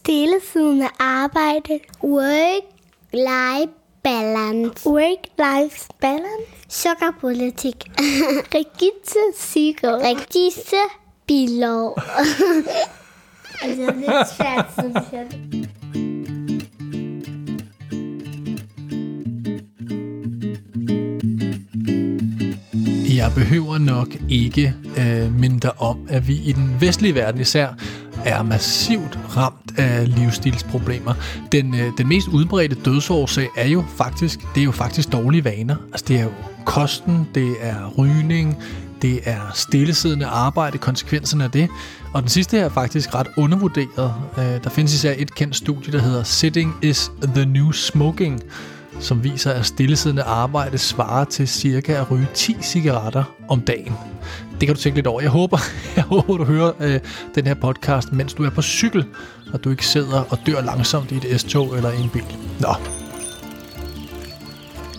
stillesiddende arbejde. Work-life balance. Work-life balance. Sukkerpolitik. Regitze Sigurd. Regisse Bilov. altså, det er svært, synes jeg. Jeg behøver nok ikke øh, minde dig om, at vi i den vestlige verden især er massivt ramt af livsstilsproblemer. Den, øh, den mest udbredte dødsårsag er jo faktisk, det er jo faktisk dårlige vaner. Altså det er jo kosten, det er rygning, det er stillesiddende arbejde, konsekvenserne af det. Og den sidste her er faktisk ret undervurderet. Øh, der findes især et kendt studie, der hedder Sitting is the New Smoking, som viser, at stillesiddende arbejde svarer til cirka at ryge 10 cigaretter om dagen. Det kan du tænke lidt over. Jeg håber, jeg håber du hører øh, den her podcast, mens du er på cykel, og du ikke sidder og dør langsomt i et S-tog eller i en bil. Nå.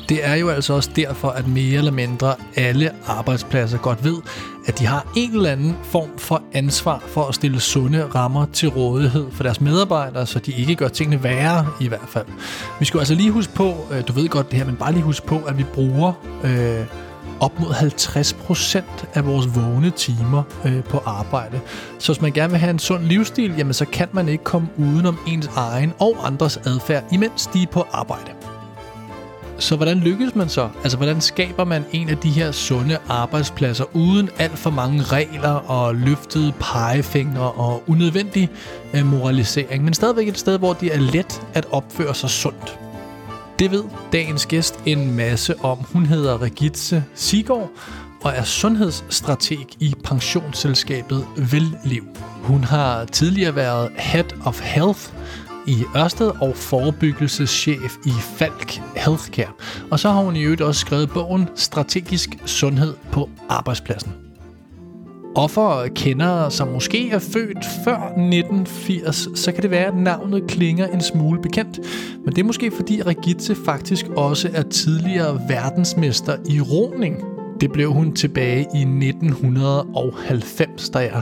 Det er jo altså også derfor, at mere eller mindre alle arbejdspladser godt ved, at de har en eller anden form for ansvar for at stille sunde rammer til rådighed for deres medarbejdere, så de ikke gør tingene værre i hvert fald. Vi skal altså lige huske på, øh, du ved godt det her, men bare lige huske på, at vi bruger øh, op mod 50% af vores vågne timer øh, på arbejde. Så hvis man gerne vil have en sund livsstil, jamen så kan man ikke komme udenom ens egen og andres adfærd, imens de er på arbejde. Så hvordan lykkes man så? Altså, hvordan skaber man en af de her sunde arbejdspladser uden alt for mange regler og løftede pegefingre og unødvendig øh, moralisering, men stadigvæk et sted, hvor det er let at opføre sig sundt? Det ved dagens gæst en masse om. Hun hedder Regitze Sigård og er sundhedsstrateg i pensionsselskabet Velliv. Hun har tidligere været Head of Health i Ørsted og forebyggelseschef i Falk Healthcare. Og så har hun i øvrigt også skrevet bogen Strategisk Sundhed på arbejdspladsen. Og for kendere, som måske er født før 1980, så kan det være, at navnet klinger en smule bekendt. Men det er måske fordi Regitze faktisk også er tidligere verdensmester i roning. Det blev hun tilbage i 1990, da jeg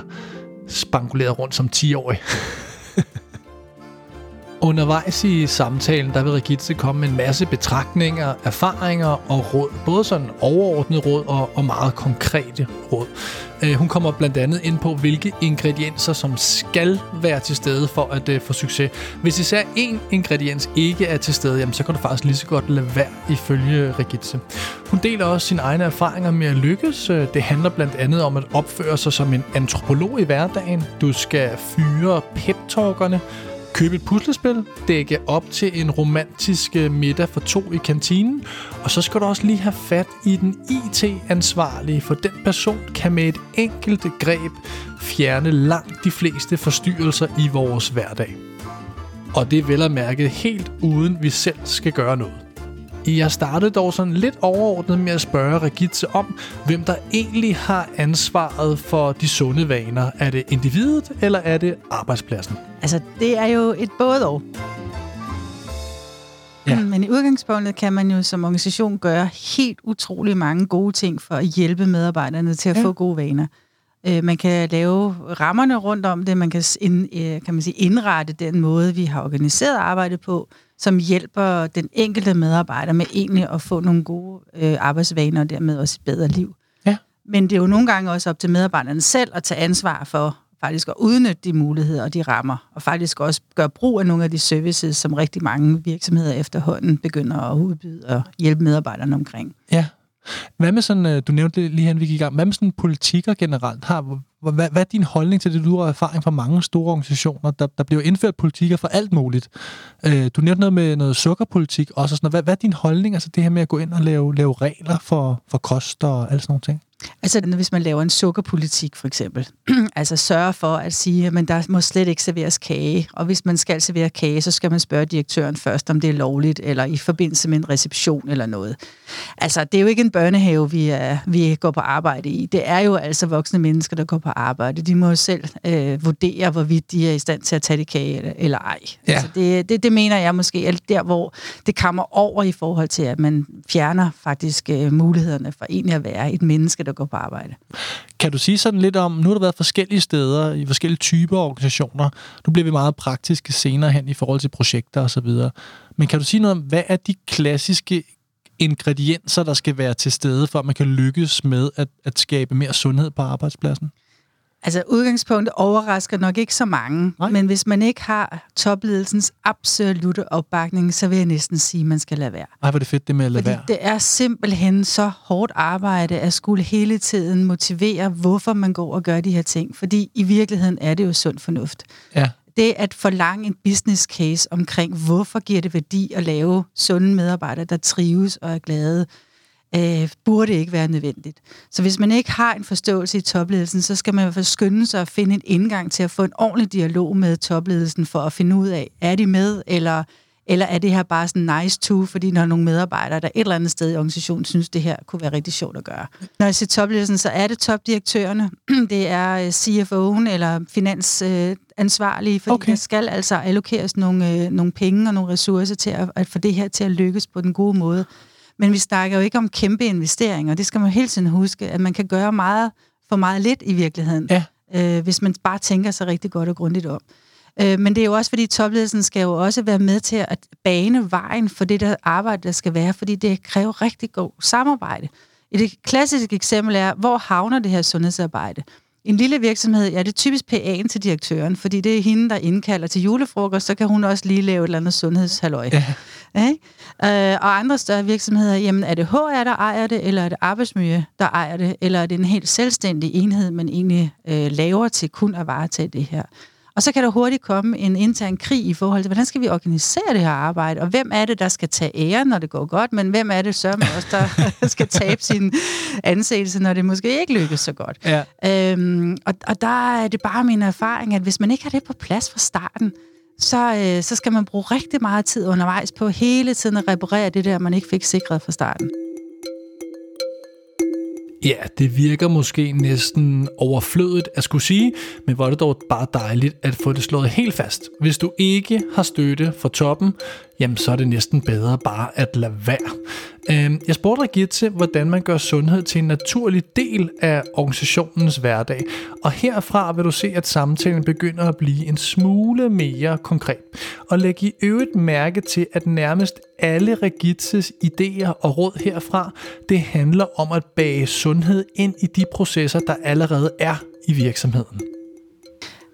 spangulerede rundt som 10-årig. Undervejs i samtalen, der vil Regitze komme med en masse betragtninger, erfaringer og råd. Både sådan overordnet råd og, og meget konkrete råd. Uh, hun kommer blandt andet ind på, hvilke ingredienser, som skal være til stede for at uh, få succes. Hvis især én ingrediens ikke er til stede, jamen, så kan du faktisk lige så godt lade være ifølge Regitze. Hun deler også sine egne erfaringer med at lykkes. Øh, det handler blandt andet om at opføre sig som en antropolog i hverdagen. Du skal fyre pep-talkerne, købe et puslespil, dække op til en romantisk øh, middag for to i kantinen, og så skal du også lige have fat i den IT-ansvarlige, for den person kan med et enkelt greb fjerne langt de fleste forstyrrelser i vores hverdag. Og det er vel at mærke helt uden vi selv skal gøre noget. Jeg startede dog sådan lidt overordnet med at spørge Regitze om, hvem der egentlig har ansvaret for de sunde vaner. Er det individet, eller er det arbejdspladsen? Altså, det er jo et både og. Ja. Men i udgangspunktet kan man jo som organisation gøre helt utrolig mange gode ting for at hjælpe medarbejderne til at Ja. ja. få gode vaner. Øh, Man kan lave rammerne rundt om det, man kan, ind, øh, kan man sige, indrette den måde, vi har organiseret arbejdet på, som hjælper den enkelte medarbejder med egentlig at få nogle gode øh, arbejdsvaner og dermed også et bedre liv. Ja. Men det er jo nogle gange også op til medarbejderne selv at tage ansvar for faktisk at udnytte de muligheder og de rammer, og faktisk også gøre brug af nogle af de services, som rigtig mange virksomheder efterhånden begynder at udbyde og hjælpe medarbejderne omkring. Ja. Hvad med sådan, øh, du nævnte det lige hen, vi gik i gang, hvad med sådan politikker generelt? Har, hvad, hvad er din holdning til det, du har erfaring fra mange store organisationer? Der, der bliver indført politikker for alt muligt. Øh, du nævnte noget med noget sukkerpolitik også. og Sådan noget. Hvad, hvad er din holdning, altså det her med at gå ind og lave, lave regler for, for kost og alt sådan nogle ting? Altså hvis man laver en sukkerpolitik for eksempel, altså sørge for at sige, at der må slet ikke serveres kage, og hvis man skal servere kage, så skal man spørge direktøren først, om det er lovligt, eller i forbindelse med en reception eller noget. Altså det er jo ikke en børnehave, vi, er, vi går på arbejde i. Det er jo altså voksne mennesker, der går på arbejde. De må jo selv øh, vurdere, hvorvidt de er i stand til at tage det kage eller, eller ej. Ja. Altså det, det, det mener jeg måske er der, hvor det kommer over i forhold til, at man fjerner faktisk øh, mulighederne for egentlig at være et menneske, at gå på arbejde. Kan du sige sådan lidt om, nu har du været forskellige steder i forskellige typer organisationer. Nu bliver vi meget praktiske senere hen i forhold til projekter osv. Men kan du sige noget om, hvad er de klassiske ingredienser, der skal være til stede, for at man kan lykkes med at, at skabe mere sundhed på arbejdspladsen? Altså udgangspunktet overrasker nok ikke så mange, Nej. men hvis man ikke har topledelsens absolute opbakning, så vil jeg næsten sige, at man skal lade være. Ej, hvor er det fedt det med at lade Fordi være. det er simpelthen så hårdt arbejde at skulle hele tiden motivere, hvorfor man går og gør de her ting. Fordi i virkeligheden er det jo sund fornuft. Ja. Det at forlange en business case omkring, hvorfor giver det værdi at lave sunde medarbejdere, der trives og er glade, øh, burde ikke være nødvendigt. Så hvis man ikke har en forståelse i topledelsen, så skal man i hvert fald skynde sig at finde en indgang til at få en ordentlig dialog med topledelsen for at finde ud af, er de med, eller, eller er det her bare sådan nice to, fordi når nogle medarbejdere, der et eller andet sted i organisationen synes, det her kunne være rigtig sjovt at gøre. Når jeg siger topledelsen, så er det topdirektørerne, det er øh, CFO'en eller finansansvarlige, fordi Okay. okay. der skal altså allokeres nogle, øh, nogle penge og nogle ressourcer til at, at få det her til at lykkes på den gode måde. Men vi snakker jo ikke om kæmpe investeringer, det skal man hele tiden huske, at man kan gøre meget for meget lidt i virkeligheden, Ja. øh, hvis man bare tænker sig rigtig godt og grundigt om. Øh, men det er jo også, fordi topledelsen skal jo også være med til at bane vejen for det der arbejde, der skal være, fordi det kræver rigtig god samarbejde. Et klassisk eksempel er, hvor havner det her sundhedsarbejde? En lille virksomhed, ja, det er typisk PA'en til direktøren, fordi det er hende, der indkalder til julefrokost, så kan hun også lige lave et eller andet sundhedshalløj. Ja. Ikke? Øh, og andre større virksomheder, jamen er det HR, der ejer det, eller er det arbejdsmiljø, der ejer det, eller er det en helt selvstændig enhed, man egentlig øh, laver til kun at varetage det her? Og så kan der hurtigt komme en intern krig i forhold til, hvordan skal vi organisere det her arbejde, og hvem er det, der skal tage ære, når det går godt, men hvem er det så også, der skal tabe sin anseelse, når det måske ikke lykkes så godt. Ja. Øhm, og, og der er det bare min erfaring, at hvis man ikke har det på plads fra starten, så, øh, så skal man bruge rigtig meget tid undervejs på hele tiden at reparere det der, man ikke fik sikret fra starten. Ja, det virker måske næsten overflødigt at skulle sige, men hvor er det dog bare dejligt at få det slået helt fast. Hvis du ikke har støtte fra toppen, jamen så er det næsten bedre bare at lade være. Øhm, jeg spurgte til hvordan man gør sundhed til en naturlig del af organisationens hverdag. Og herfra vil du se, at samtalen begynder at blive en smule mere konkret. Og læg i øvrigt mærke til, at nærmest alle Regitses idéer og råd herfra, det handler om at bage sundhed ind i de processer, der allerede er i virksomheden.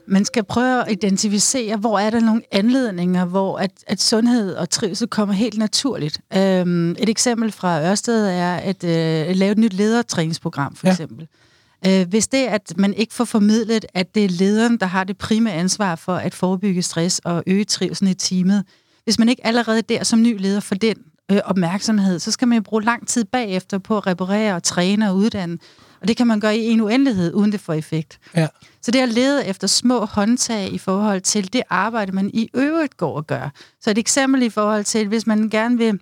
Man skal prøve at identificere, hvor er der nogle anledninger, hvor at, at sundhed og trivsel kommer helt naturligt. Øhm, et eksempel fra Ørsted er at øh, lave et nyt ledertræningsprogram, for Ja. eksempel. Øh, hvis det, at man ikke får formidlet, at det er lederen, der har det primære ansvar for at forebygge stress og øge trivselen i teamet, hvis man ikke allerede der som ny leder får den øh, opmærksomhed, så skal man jo bruge lang tid bagefter på at reparere og træne og uddanne. Og det kan man gøre i en uendelighed, uden det får effekt. Ja. Så det er at lede efter små håndtag i forhold til det arbejde, man i øvrigt går og gør. Så et eksempel i forhold til, hvis man gerne vil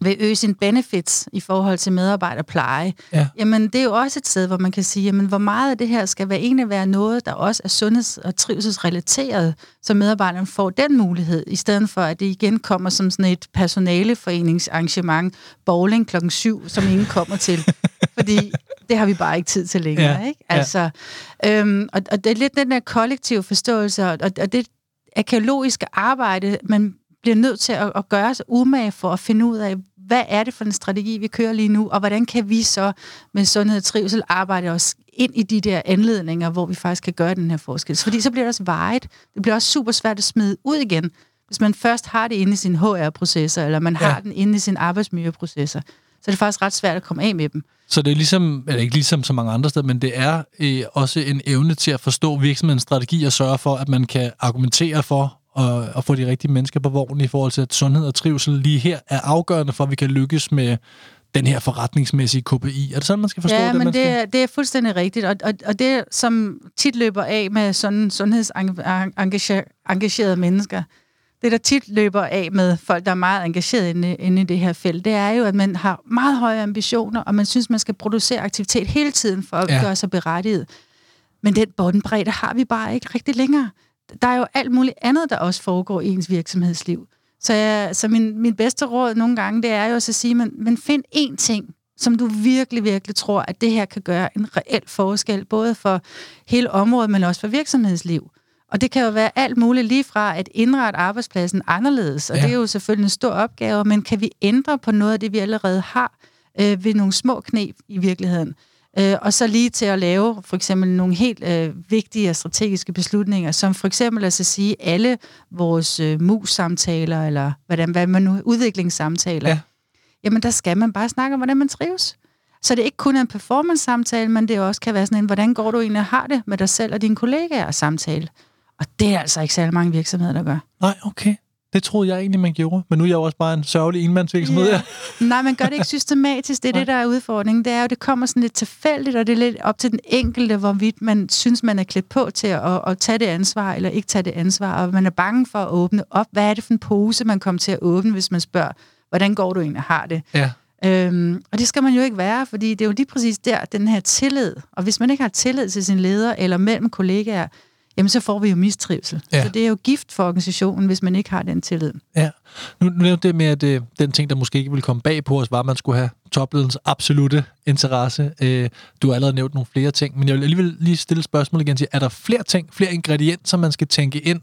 vil øge sin benefits i forhold til medarbejderpleje, Ja. jamen det er jo også et sted, hvor man kan sige, jamen hvor meget af det her skal være egentlig være noget, der også er sundheds- og trivselsrelateret, så medarbejderne får den mulighed, i stedet for at det igen kommer som sådan et personaleforeningsarrangement, bowling klokken syv, som ingen kommer til. Fordi det har vi bare ikke tid til længere. Ja, Ikke? ja. Altså, øhm, og, og det er lidt den der kollektive forståelse, og, og det arkeologiske arbejde, man bliver nødt til at, at gøre sig umage for at finde ud af, hvad er det for en strategi, vi kører lige nu, og hvordan kan vi så med sundhed og trivsel arbejde os ind i de der anledninger, hvor vi faktisk kan gøre den her forskel. Fordi så bliver det også vejet. Det bliver også super svært at smide ud igen, hvis man først har det inde i sine HR-processer, eller man Ja. har den inde i sine arbejdsmiljøprocesser. Så er det faktisk ret svært at komme af med dem. Så det er ligesom, eller ikke ligesom så mange andre steder, men det er øh, også en evne til at forstå virksomhedens strategi og sørge for, at man kan argumentere for og, og få de rigtige mennesker på vognen i forhold til, at sundhed og trivsel lige her er afgørende for, at vi kan lykkes med den her forretningsmæssige KPI. Er det sådan, man skal forstå ja, det? men man det, er, det er fuldstændig rigtigt. Og, og, og det, som tit løber af med sådan sundhedsengagerede mennesker, det, der tit løber af med folk, der er meget engageret inde, inde i det her felt, det er jo, at man har meget høje ambitioner, og man synes, man skal producere aktivitet hele tiden for at Ja. gøre sig berettiget. Men den båndbredde har vi bare ikke rigtig længere. Der er jo alt muligt andet, der også foregår i ens virksomhedsliv. Så, jeg, så min, min bedste råd nogle gange, det er jo også at sige, men, men find én ting, som du virkelig, virkelig tror, at det her kan gøre en reel forskel, både for hele området, men også for virksomhedsliv. Og det kan jo være alt muligt lige fra at indrette arbejdspladsen anderledes, og Ja. det er jo selvfølgelig en stor opgave, men kan vi ændre på noget af det, vi allerede har, øh, ved nogle små knep i virkeligheden? Øh, og så lige til at lave for eksempel nogle helt øh, vigtige og strategiske beslutninger, som for eksempel altså sige, alle vores øh, mus-samtaler, eller hvordan, hvad man nu, udviklingssamtaler, Ja. jamen der skal man bare snakke om, hvordan man trives. Så det er ikke kun en performance-samtale, men det også kan være sådan en, hvordan går du egentlig og har det med dig selv og dine kollegaer samtale. Og det er altså ikke særlig mange virksomheder, der gør. Nej, okay. Det troede jeg egentlig, man gjorde. Men nu er jeg jo også bare en sørgelig enmandsvirksomhed. Ja. Nej, man gør det ikke systematisk. Det er det, der er udfordringen. Det er jo, det kommer sådan lidt tilfældigt, og det er lidt op til den enkelte, hvorvidt man synes, man er klædt på til at, at tage det ansvar, eller ikke tage det ansvar, og man er bange for at åbne op. Hvad er det for en pose, man kommer til at åbne, hvis man spørger, hvordan går du egentlig har det? Ja. Øhm, og det skal man jo ikke være, fordi det er jo lige præcis der, den her tillid. Og hvis man ikke har tillid til sin leder eller mellem kollegaer, jamen så får vi jo mistrivsel. Ja. Så det er jo gift for organisationen, hvis man ikke har den tillid. Ja. Nu, nu nævnte det med, at øh, den ting, der måske ikke ville komme bag på os, var, at man skulle have topledens absolute interesse. Øh, du har allerede nævnt nogle flere ting, men jeg vil alligevel lige stille spørgsmål igen til, er der flere ting, flere ingredienser, man skal tænke ind,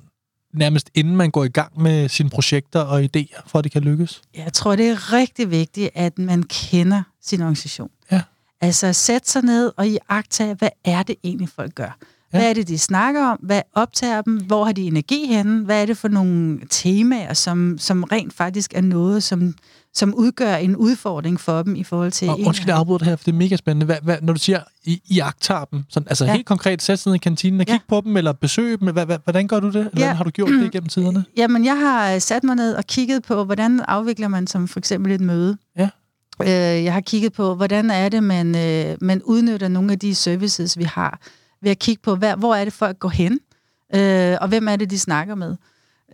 nærmest inden man går i gang med sine projekter og idéer, for at det kan lykkes? Jeg tror, det er rigtig vigtigt, at man kender sin organisation. Ja. Altså sætte sig ned og iagtage, hvad er det egentlig, folk gør? Ja. Hvad er det, de snakker om? Hvad optager dem? Hvor har de energi henne? Hvad er det for nogle temaer, som, som rent faktisk er noget, som, som udgør en udfordring for dem i forhold til... Og undskyld, jeg afbryder det her, for det er mega spændende. Hvad, hvad, når du siger, I, I agtager dem, sådan, altså ja. Helt konkret, sæt sig ned i kantinen og Ja. kigge på dem, eller besøge dem, hvad, hvad, hvordan gør du det? Eller Ja. hvordan har du gjort det igennem tiderne? Jamen, jeg har øh, sat mig ned og kigget på, hvordan afvikler man som for eksempel et møde. Ja. Øh, jeg har kigget på, hvordan er det, man, øh, man udnytter nogle af de services, vi har, ved at kigge på, hvad, hvor er det folk går hen, øh, og hvem er det, de snakker med.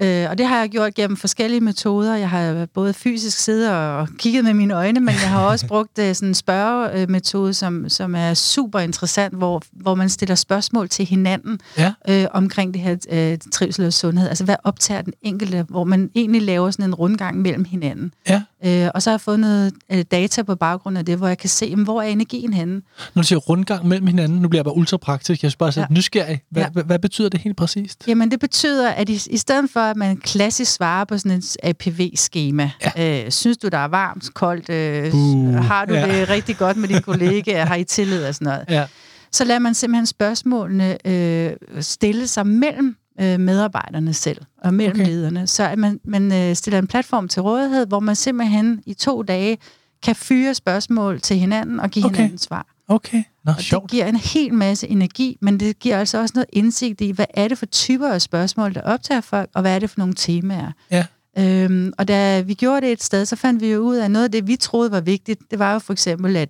Øh, og det har jeg gjort gennem forskellige metoder. Jeg har både fysisk siddet og kigget med mine øjne, men jeg har også brugt øh, sådan en spørgemetode, som, som er super interessant, hvor, hvor man stiller spørgsmål til hinanden Ja. øh, omkring det her øh, trivsel og sundhed. Altså, hvad optager den enkelte, hvor man egentlig laver sådan en rundgang mellem hinanden. Ja. Øh, og så har jeg fået noget øh, data på baggrund af det, hvor jeg kan se, jamen, hvor er energien henne. Når du siger rundgang mellem hinanden, nu bliver jeg bare ultra praktisk, jeg skal bare ja. Nysgerrig. Hvad. Ja. hvad, hvad betyder det helt præcist? Jamen, det betyder, at i, i stedet for, at man klassisk svarer på sådan et APV-skema, ja. øh, synes du, der er varmt, koldt, øh, Uh, har du ja. det rigtig godt med dine kollegaer, har I tillid og sådan noget, Ja. så lader man simpelthen spørgsmålene øh, stille sig mellem øh, medarbejderne selv og mellem Okay. lederne. Så at man, man øh, stiller en platform til rådighed, hvor man simpelthen i to dage kan fyre spørgsmål til hinanden og give okay. hinanden svar. Okay. Nå, Og sjovt. det giver en hel masse energi, men det giver altså også noget indsigt i, hvad er det for typer af spørgsmål, der optager folk, og hvad er det for nogle temaer. Ja. Øhm, og da vi gjorde det et sted, så fandt vi jo ud af, at noget af det, vi troede var vigtigt, det var jo for eksempel, at,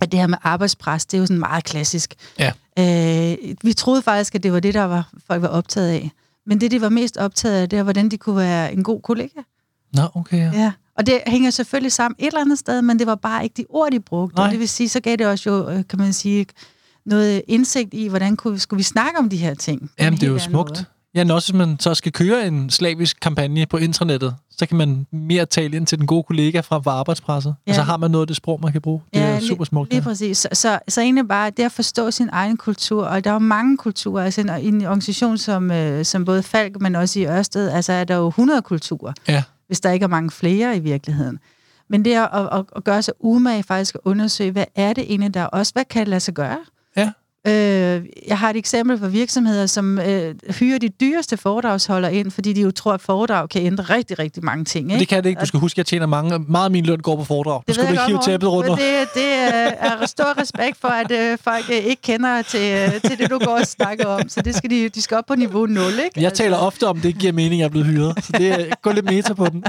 at det her med arbejdspres, det er jo sådan meget klassisk. Ja. Øh, vi troede faktisk, at det var det, der var, folk var optaget af. Men det, de var mest optaget af, det var, hvordan de kunne være en god kollega. Nå, okay. Ja. Ja, og det hænger selvfølgelig sammen et eller andet sted, men det var bare ikke de ord, de brugte. Nej. Det vil sige, så gav det også jo, øh, kan man sige, noget indsigt i, hvordan kunne, skulle vi snakke om de her ting. Jamen, det er jo smukt. måde. Ja, men også hvis man så skal køre en slavisk kampagne på internettet, så kan man mere tale ind til den gode kollega for arbejdspresset. Ja. Ja. Og så har man noget af det sprog, man kan bruge. Det er lige- super smukt. Lige Ja. præcis. Så, så, så egentlig bare det at forstå sin egen kultur, og der er jo mange kulturer, altså en, i en organisation som, øh, som både Falk, men også i Ørsted, altså er der jo 100 kulturer, Ja hvis der ikke er mange flere i virkeligheden. Men det at, at, at gøre sig umage faktisk at undersøge, hvad er det egentlig, der er også, hvad kan det lade sig gøre? Øh, jeg har et eksempel for virksomheder, som øh, hyrer de dyreste foredragsholder ind, fordi de jo tror, at foredrag kan ændre rigtig, rigtig mange ting. Ikke? det kan det ikke. Du skal huske, at jeg tjener mange, meget af min løn går på foredrag. Skal du ikke hive tæppet rundt det, det er, er stor respekt for, at øh, folk øh, ikke kender til, øh, til det, du går og snakker om. Så det skal de, de skal op på niveau 0, ikke? Jeg taler ofte om, at det ikke giver mening, at jeg er blevet hyret. Så det er, gå lidt meta på den.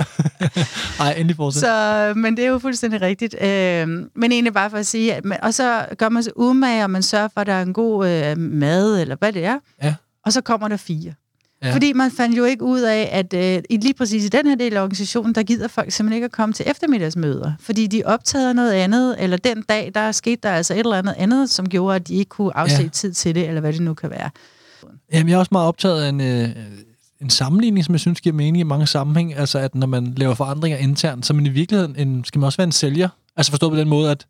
Nej, endelig fortsæt. Så, men det er jo fuldstændig rigtigt. Øh, men egentlig bare for at sige, at man, og så gør man sig umage, og man sørger for, at der er en god øh, mad, eller hvad det er. Ja. Og så kommer der fire. Ja. Fordi man fandt jo ikke ud af, at øh, lige præcis i den her del af organisationen, der gider folk simpelthen ikke at komme til eftermiddagsmøder. Fordi de optager noget andet, eller den dag, der skete der altså et eller andet andet, som gjorde, at de ikke kunne afsætte Ja. tid til det, eller hvad det nu kan være. Jamen, jeg er også meget optaget af en, øh, en sammenligning, som jeg synes giver mening i mange sammenhæng. Altså, at når man laver forandringer internt, så man i virkeligheden en, skal man også være en sælger Altså forstået på den måde, at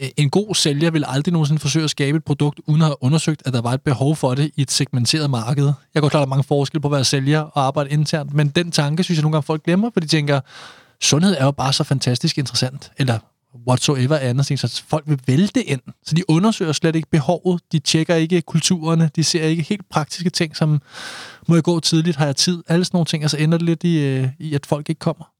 Øh, en god sælger vil aldrig nogensinde forsøge at skabe et produkt, uden at have undersøgt, at der var et behov for det i et segmenteret marked. Jeg går klart, der er mange forskelle på at være sælger og arbejde internt, men den tanke synes jeg nogle gange folk glemmer, for de tænker, sundhed er jo bare så fantastisk interessant, eller whatsoever andet, så folk vil vælte ind. Så de undersøger slet ikke behovet, de tjekker ikke kulturerne, de ser ikke helt praktiske ting, som må jeg gå tidligt, har jeg tid, alle sådan nogle ting, og så ender det lidt i, øh, i at folk ikke kommer.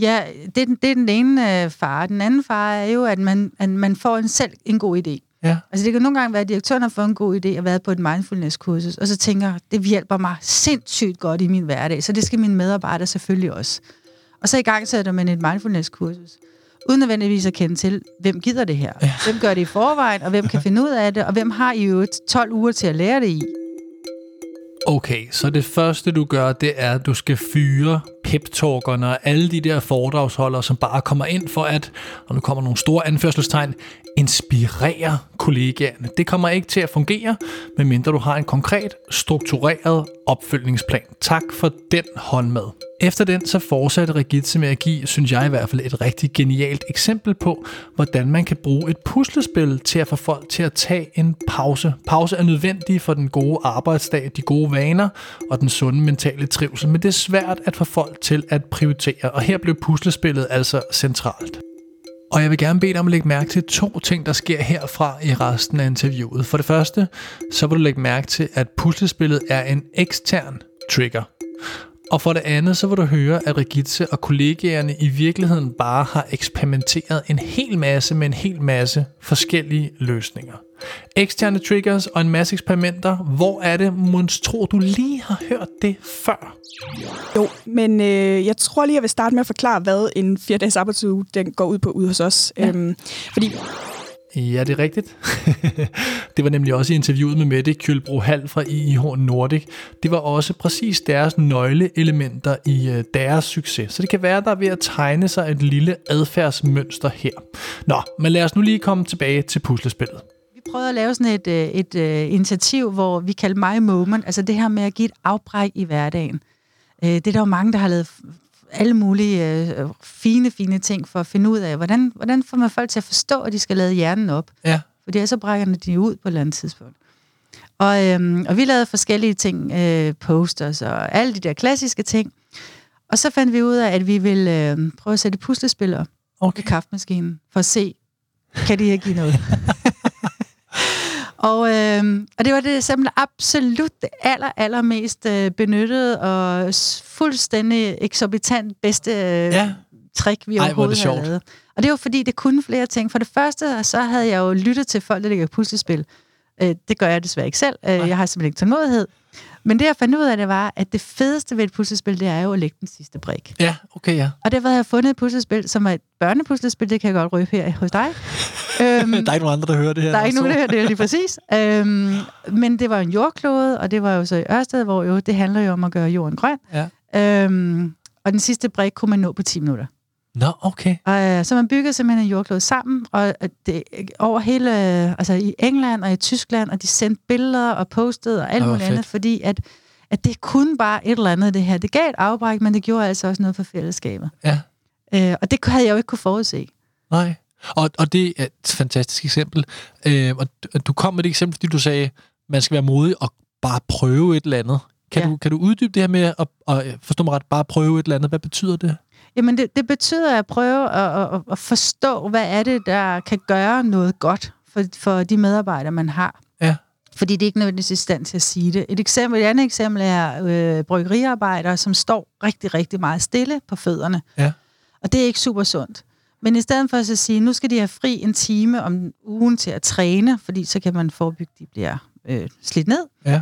Ja, det, er den- det er den ene øh, fare. Den anden fare er jo, at man, at man får en selv en god idé. Ja. Altså det kan nogle gange være, at direktøren har fået en god idé og været på et mindfulness-kursus, og så tænker, det hjælper mig sindssygt godt i min hverdag, så det skal mine medarbejdere selvfølgelig også. Og så i gang sætter man et mindfulness-kursus, uden nødvendigvis at kende til, hvem gider det her? Ja. Hvem gør det i forvejen, og hvem kan finde ud af det, og hvem har i øvrigt 12 uger til at lære det i? Okay, så det første du gør, det er, at du skal fyre pep-talkerne og alle de der foredragsholdere, som bare kommer ind for at, og nu kommer nogle store anførselstegn, inspirere kollegaerne. Det kommer ikke til at fungere, medmindre du har en konkret, struktureret opfølgningsplan. Tak for den hånd med. Efter den så fortsatte Rigitze med at give, synes jeg i hvert fald, et rigtig genialt eksempel på, hvordan man kan bruge et puslespil til at få folk til at tage en pause. Pause er nødvendig for den gode arbejdsdag, de gode vaner og den sunde mentale trivsel, men det er svært at få folk til at prioritere, og her blev puslespillet altså centralt. Og jeg vil gerne bede dig om at lægge mærke til to ting, der sker herfra i resten af interviewet. For det første, så vil du lægge mærke til, at puslespillet er en ekstern trigger. Og for det andet, så vil du høre, at Regitze og kollegaerne i virkeligheden bare har eksperimenteret en hel masse med en hel masse forskellige løsninger. Eksterne triggers og en masse eksperimenter. Hvor er det, Måns, tror du lige har hørt det før? Jo, men øh, jeg tror lige, jeg vil starte med at forklare, hvad en 4-dages arbejdsuge den går ud på ude hos os. Ja. Øhm, fordi Ja, det er rigtigt. det var nemlig også i interviewet med Mette Kjølbro Hall fra IIH Nordic. Det var også præcis deres nøgleelementer i øh, deres succes. Så det kan være, der er ved at tegne sig et lille adfærdsmønster her. Nå, men lad os nu lige komme tilbage til puslespillet. Vi prøvede at lave sådan et, øh, et, et initiativ, hvor vi kaldte My Moment, altså det her med at give et afbræk i hverdagen. Det er der jo mange, der har lavet alle mulige øh, fine, fine ting for at finde ud af, hvordan, hvordan får man folk til at forstå, at de skal lade hjernen op. Ja, Fordi ellers så brækker de ud på et eller andet tidspunkt. Og, øhm, og vi lavede forskellige ting, øh, posters og alle de der klassiske ting. Og så fandt vi ud af, at vi ville øh, prøve at sætte et puslespil op okay. i kaffemaskinen, for at se, kan det her give noget? og, øh, og det var det simpelthen absolut det aller, allermest øh, benyttede og fuldstændig eksorbitant bedste øh, Ja. trick, vi Ej, er overhovedet har sjovt. lavet. Og det var fordi, det kunne flere ting. For det første, så havde jeg jo lyttet til folk, der ligger puslespil. Øh, det gør jeg desværre ikke selv. Øh, jeg har simpelthen ikke tålmodighed. Men det, jeg fandt ud af, det var, at det fedeste ved et puslespil, det er jo at lægge den sidste brik. Ja, okay, ja. Og derfor havde jeg fundet et puslespil, som er et børnepuslespil, det kan jeg godt røbe her hos dig. øhm, Der er ikke nogen andre, der hører det her. der er ikke nogen, der hører det lige præcis. Øhm, men det var en jordklode, og det var jo så i Ørsted, hvor jo, det handler jo om at gøre jorden grøn. Ja. Øhm, og den sidste brik kunne man nå på 10 minutter. Nå, okay. Øh, så man byggede simpelthen en jordklode sammen, og øh, det, over hele, øh, altså i England og i Tyskland, og de sendte billeder og postede og alt muligt andet, fordi at, at det kunne bare et eller andet, det her. Det gav et afbræk, men det gjorde altså også noget for fællesskabet. Ja. Øh, og det havde jeg jo ikke kunne forudse. Nej. Og, og det er et fantastisk eksempel. Øh, og du- kom med det eksempel, fordi du sagde, man skal være modig og bare prøve et eller andet. Kan, Ja. du, kan du uddybe det her med at, at forstå mig ret, bare prøve et eller andet? Hvad betyder det? Jamen, det, det betyder at prøve at, at, at forstå, hvad er det, der kan gøre noget godt for, for de medarbejdere, man har. Ja. Fordi det er ikke nødvendigvis i stand til at sige det. Et, eksempel, et andet eksempel er øh, bryggeriarbejdere, som står rigtig, rigtig meget stille på fødderne. Ja. Og det er ikke super sundt. Men i stedet for at sige, nu skal de have fri en time om ugen til at træne, fordi så kan man forebygge, at de bliver øh, slidt ned, Ja.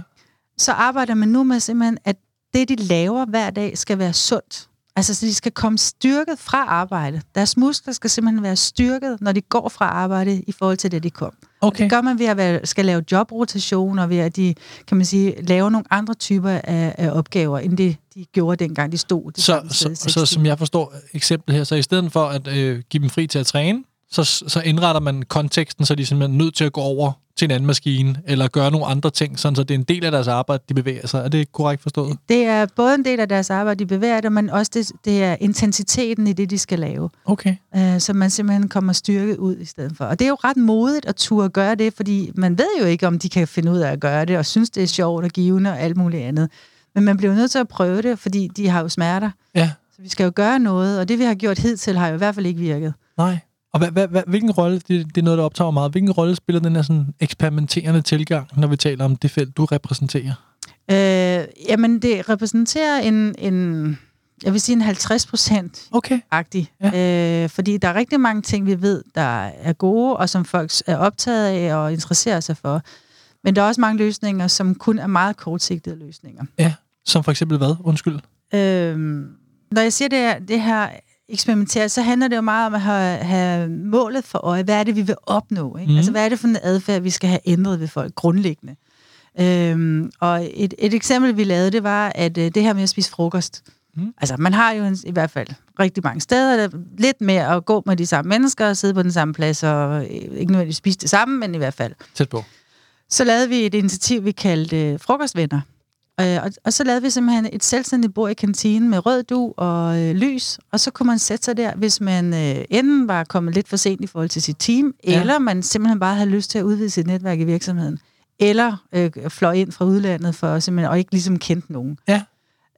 så arbejder man nu med simpelthen, at det, de laver hver dag, skal være sundt. Altså, så de skal komme styrket fra arbejde. Deres muskler skal simpelthen være styrket, når de går fra arbejde i forhold til det, de kom. Okay. Det gør man ved at være, skal lave jobrotation, og ved at de, kan man sige, lave nogle andre typer af, af opgaver, end det, de gjorde dengang, de stod det Så, så, så, 60. som jeg forstår eksemplet her, så i stedet for at øh, give dem fri til at træne, så, så indretter man konteksten, så de er simpelthen nødt til at gå over til en anden maskine, eller gøre nogle andre ting, sådan så det er en del af deres arbejde, de bevæger sig. Er det korrekt forstået? Det er både en del af deres arbejde, de bevæger det, men også det, det er intensiteten i det, de skal lave. Okay. Øh, så man simpelthen kommer styrket ud i stedet for. Og det er jo ret modigt at turde gøre det, fordi man ved jo ikke, om de kan finde ud af at gøre det, og synes, det er sjovt og givende og alt muligt andet. Men man bliver nødt til at prøve det, fordi de har jo smerter. Ja, Så vi skal jo gøre noget, og det vi har gjort hidtil har jo i hvert fald ikke virket. nej. Og hvad, hvad, hvad, hvilken rolle, det, det er noget, der optager meget, hvilken rolle spiller den her sådan eksperimenterende tilgang, når vi taler om det felt, du repræsenterer? Øh, jamen, det repræsenterer en, en, jeg vil sige en 50 procent Okay. agtig. Ja. Øh, fordi der er rigtig mange ting, vi ved, der er gode, og som folk er optaget af og interesserer sig for. Men der er også mange løsninger, som kun er meget kortsigtede løsninger. Ja, som for eksempel hvad? Undskyld. Øh, når jeg siger det det her eksperimentere, så handler det jo meget om at have, have målet for øje. Hvad er det, vi vil opnå? Ikke? Mm. Altså, hvad er det for en adfærd, vi skal have ændret ved folk grundlæggende? Øhm, og et, et eksempel, vi lavede, det var, at øh, det her med at spise frokost. Mm. Altså, man har jo en, i hvert fald rigtig mange steder, der er lidt mere at gå med de samme mennesker, og sidde på den samme plads, og øh, ikke nødvendigvis spise det samme, men i hvert fald. Tæt på. Så lavede vi et initiativ, vi kaldte øh, frokostvenner. Øh, og, og så lavede vi simpelthen et selvstændigt bord i kantinen med rød du og øh, lys, og så kunne man sætte sig der, hvis man øh, enten var kommet lidt for sent i forhold til sit team, Ja. eller man simpelthen bare havde lyst til at udvide sit netværk i virksomheden, eller øh, fløj ind fra udlandet for simpelthen, og ikke ligesom kendte nogen. Ja.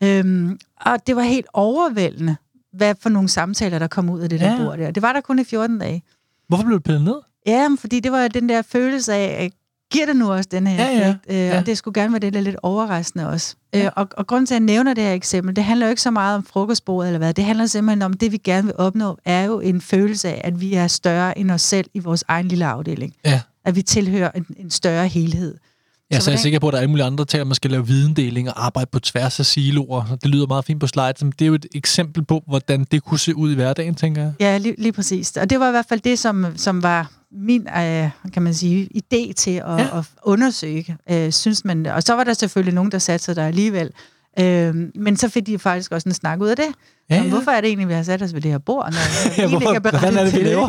Øhm, og det var helt overvældende, hvad for nogle samtaler, der kom ud af det der Ja. bord der. Det var der kun i 14 dage. Hvorfor blev det pillet ned? Ja, fordi det var den der følelse af, giver det nu også den her Ja, ja. effekt? Øh, Ja. Og det skulle gerne være det der lidt overraskende også. Øh, og, og grunden til, at jeg nævner det her eksempel, det handler jo ikke så meget om frokostbordet eller hvad. Det handler simpelthen om, det vi gerne vil opnå, er jo en følelse af, at vi er større end os selv i vores egen lille afdeling. Ja. At vi tilhører en, en større helhed. Jeg er så hvordan- sikker på, at der er alle mulige andre, at man skal lave videndeling og arbejde på tværs af siloer. Det lyder meget fint på slides, men det er jo et eksempel på, hvordan det kunne se ud i hverdagen, tænker jeg. Ja, lige, lige præcis. Og det var i hvert fald det, som, som var min, øh, kan man sige, idé til at, Ja. ja. at undersøge, øh, synes man. Og så var der selvfølgelig nogen, der satte sig der alligevel. Øh, men så fik de faktisk også en snak ud af det. Ja, Ja, ja. Hvorfor er det egentlig, vi har sat os ved det her bord? Når jeg Ja, egentlig ikke er er det, vi til laver?